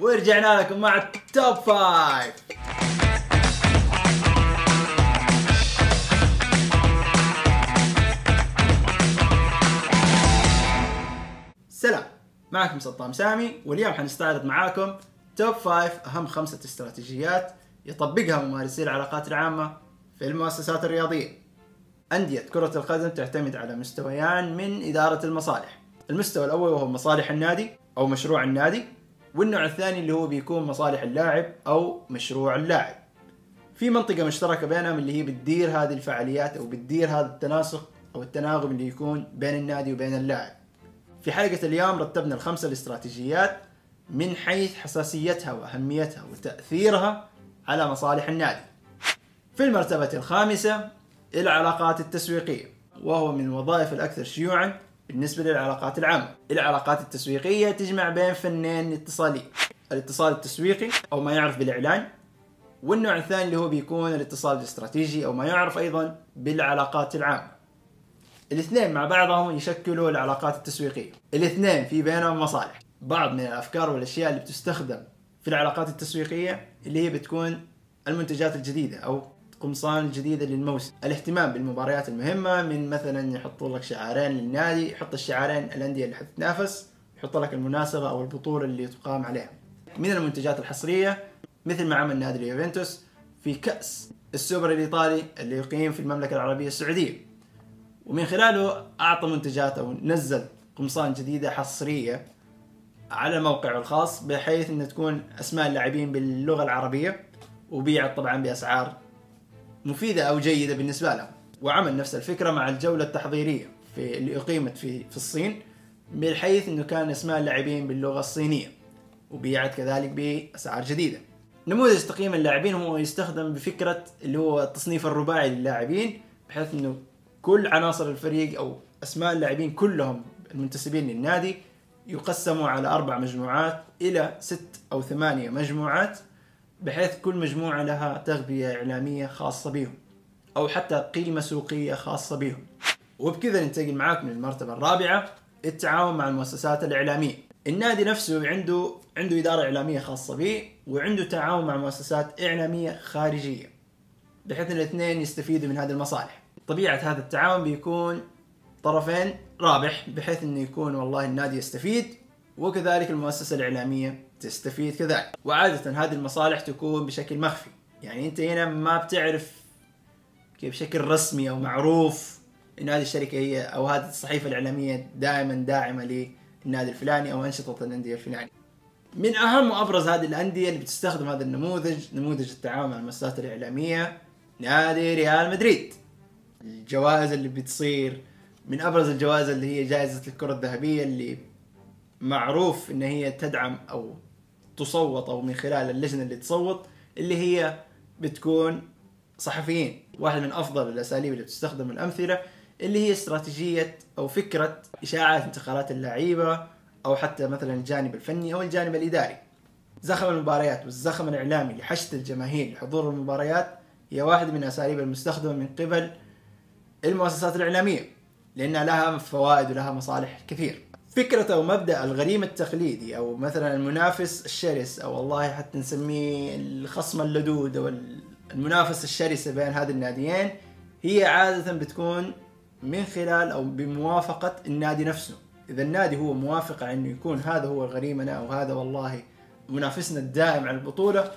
ورجعنا لكم مع ال top five سلام. معكم سلطان سامي واليوم حنستعرض معاكم top five أهم خمسة استراتيجيات يطبقها ممارسي العلاقات العامة في المؤسسات الرياضية. أندية كرة القدم تعتمد على مستويان من إدارة المصالح. المستوى الأول وهو مصالح النادي أو مشروع النادي والنوع الثاني اللي هو بيكون مصالح اللاعب أو مشروع اللاعب. في منطقة مشتركة بينهم اللي هي بتدير هذه الفعاليات أو بتدير هذا التناسق أو التناغم اللي يكون بين النادي وبين اللاعب. في حلقة اليوم رتبنا الخمسة الاستراتيجيات من حيث حساسيتها وأهميتها وتأثيرها على مصالح النادي. في المرتبة الخامسة العلاقات التسويقية وهو من الوظائف الأكثر شيوعا بالنسبة للعلاقات العامة. العلاقات التسويقية تجمع بين فنين اتصالية الاتصال التسويقي أو ما يعرف بالإعلان والنوع الثاني اللي هو بيكون الاتصال الاستراتيجي أو ما يعرف أيضا بالعلاقات العامة. الاثنين مع بعضهم يشكلوا العلاقات التسويقية. الاثنين في بينهم مصالح. بعض من الأفكار والأشياء اللي بتستخدم في العلاقات التسويقية اللي هي بتكون المنتجات الجديدة أو قمصان الجديدة للموسم. الاهتمام بالمباريات المهمة من مثلا يحطوا لك شعارين للنادي يحط الشعارين الأندية اللي حتتنافس يحط لك المناسبة أو البطولة اللي تقام عليها. من المنتجات الحصرية؟ مثل ما عمل نادي اليوفنتوس في كأس السوبر الإيطالي اللي يقيم في المملكة العربية السعودية. ومن خلاله أعطى منتجات أو نزل قمصان جديدة حصرية على موقعه الخاص بحيث أن تكون أسماء اللاعبين باللغة العربية وبيعت طبعا بأسعار مفيدة أو جيدة بالنسبة لهم وعمل نفس الفكرة مع الجولة التحضيرية في اللي أقيمت في في الصين بحيث أنه كان أسماء اللاعبين باللغة الصينية وبيعت كذلك بأسعار جديدة. نموذج تقييم اللاعبين هو يستخدم بفكرة اللي هو التصنيف الرباعي للاعبين بحيث أنه كل عناصر الفريق أو أسماء اللاعبين كلهم المنتسبين للنادي يقسموا على أربع مجموعات إلى ست أو ثمانية مجموعات. بحيث كل مجموعة لها تغذية إعلامية خاصة بهم أو حتى قيمة سوقية خاصة بهم وبكذا ننتقل معاكم للمرتبة الرابعة التعاون مع المؤسسات الإعلامية. النادي نفسه عنده عنده إدارة إعلامية خاصة به وعنده تعاون مع مؤسسات إعلامية خارجية بحيث الاثنين يستفيدوا من هذه المصالح. طبيعة هذا التعاون بيكون طرفين رابح بحيث إنه يكون والله النادي يستفيد وكذلك المؤسسة الإعلامية تستفيد كذلك وعادة هذه المصالح تكون بشكل مخفي. يعني أنت هنا ما بتعرف كيف بشكل رسمي أو معروف إن هذه الشركة هي أو هذه الصحيفة الإعلامية دائما داعمة للنادي الفلاني أو أنشطة الأندية الفلاني. من أهم وأبرز هذه الأندية اللي بتستخدم هذا النموذج نموذج التعاون مع المؤسسات الإعلامية نادي ريال مدريد. الجوائز اللي بتصير من أبرز الجوائز اللي هي جائزة الكرة الذهبية اللي معروف إن هي تدعم أو تصوت أو من خلال اللجنة اللي تصوت اللي هي بتكون صحفيين. واحد من أفضل الأساليب اللي بتستخدم الأمثلة اللي هي استراتيجية أو فكرة إشاعات انتقالات اللعيبة أو حتى مثلا الجانب الفني أو الجانب الإداري. زخم المباريات والزخم الإعلامي لحشد الجماهير لحضور المباريات هي واحد من الاساليب المستخدمة من قبل المؤسسات الإعلامية لأنها لها فوائد ولها مصالح كثير. فكرة أو مبدأ الغريم التقليدي أو مثلا المنافس الشرس أو والله حتى نسميه الخصم اللدود أو المنافسة الشرسة بين هذه الناديين هي عادة بتكون من خلال أو بموافقة النادي نفسه. إذا النادي هو موافق على أنه يكون هذا هو غريمنا أو هذا والله منافسنا الدائم على البطولة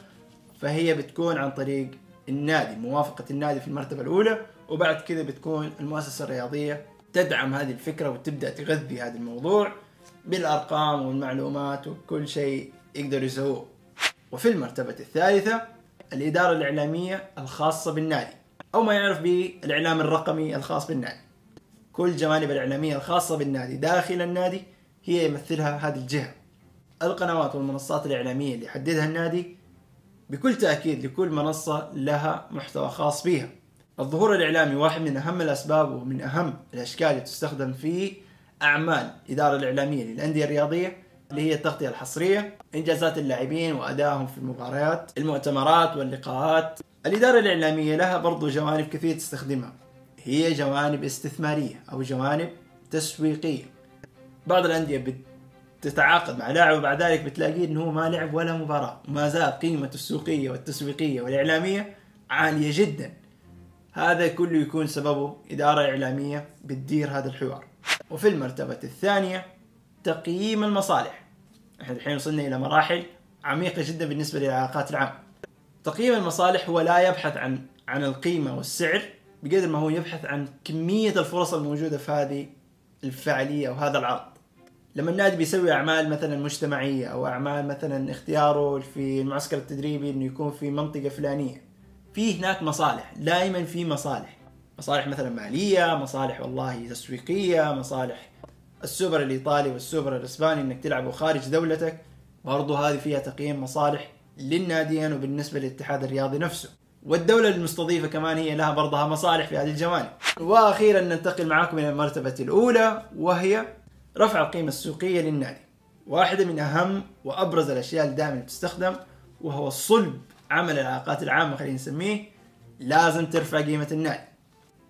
فهي بتكون عن طريق النادي موافقة النادي في المرتبة الأولى وبعد كذا بتكون المؤسسة الرياضية تدعم هذه الفكرة وتبدأ تغذي هذا الموضوع بالأرقام والمعلومات وكل شيء يقدروا يسووه. وفي المرتبة الثالثة الإدارة الإعلامية الخاصة بالنادي أو ما يعرف بالإعلام الرقمي الخاص بالنادي. كل جوانب الإعلامية الخاصة بالنادي داخل النادي هي يمثلها هذه الجهة. القنوات والمنصات الإعلامية اللي يحددها النادي بكل تأكيد لكل منصة لها محتوى خاص بها. الظهور الإعلامي واحد من أهم الأسباب ومن أهم الأشكال اللي تستخدم في أعمال الإدارة الإعلامية للأندية الرياضية اللي هي التغطية الحصرية إنجازات اللاعبين وأدائهم في المباريات المؤتمرات واللقاءات. الإدارة الإعلامية لها برضو جوانب كثير تستخدمها. هي جوانب استثمارية أو جوانب تسويقية. بعض الأندية تتعاقد مع لاعب وبعد ذلك بتلاقيه إنه هو ما لعب ولا مباراة وما زال قيمته السوقية والتسويقية والإعلامية عالية جدا. هذا كله يكون سببه إدارة إعلامية بتدير هذا الحوار. وفي المرتبة الثانية تقييم المصالح. إحنا الحين وصلنا إلى مراحل عميقة جدا بالنسبة للعلاقات العامة. تقييم المصالح هو لا يبحث عن عن القيمة والسعر بقدر ما هو يبحث عن كمية الفرص الموجودة في هذه الفعالية وهذا العرض. لما النادي بيسوي أعمال مثلا مجتمعية أو أعمال مثلا اختياره في المعسكر التدريبي إنه يكون في منطقة فلانية في هناك مصالح دائما في مصالح. مصالح مثلا مالية مصالح والله تسويقية مصالح السوبر الإيطالي والسوبر الإسباني إنك تلعبه خارج دولتك. برضو هذه فيها تقييم مصالح للناديين وبالنسبة للاتحاد الرياضي نفسه. والدولة المستضيفة كمان هي لها برضها مصالح في هذه الجوانب. وأخيرا ننتقل معكم إلى المرتبة الأولى وهي رفع القيمة السوقية للنادي. واحدة من أهم وأبرز الأشياء اللي دائما تستخدم وهو صلب عمل العلاقات العامة خلينا نسميه لازم ترفع قيمة النادي.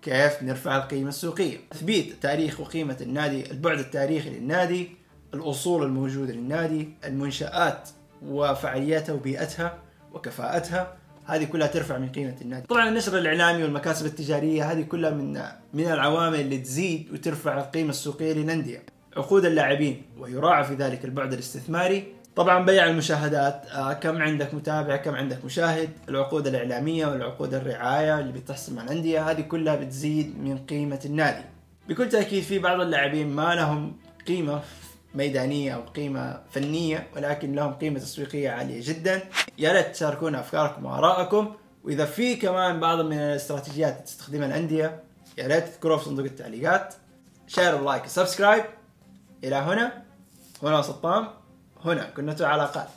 كيف نرفع القيمة السوقية؟ تثبيت تاريخ وقيمة النادي البعد التاريخي للنادي الأصول الموجودة للنادي المنشآت وفعالياتها وبيئتها وكفاءتها هذه كلها ترفع من قيمة النادي. طبعا النشر الإعلامي والمكاسب التجارية هذه كلها من من العوامل اللي تزيد وترفع القيمة السوقية للأندية. عقود اللاعبين ويراعى في ذلك البعد الاستثماري طبعا بيع المشاهدات آه، كم عندك متابع كم عندك مشاهد العقود الإعلامية والعقود الرعاية اللي بتحصل مع الأندية هذه كلها بتزيد من قيمة النادي. بكل تأكيد في بعض اللاعبين ما لهم قيمة ميدانية أو قيمة فنية ولكن لهم قيمة تسويقية عالية جدا. يا ريت تشاركونا أفكاركم وآرائكم. وإذا في كمان بعض من الاستراتيجيات تستخدمها الأندية يا ريت تذكروها في صندوق التعليقات. share و like و subscribe إلى هنا. هنا سطام هنا كنة علاقات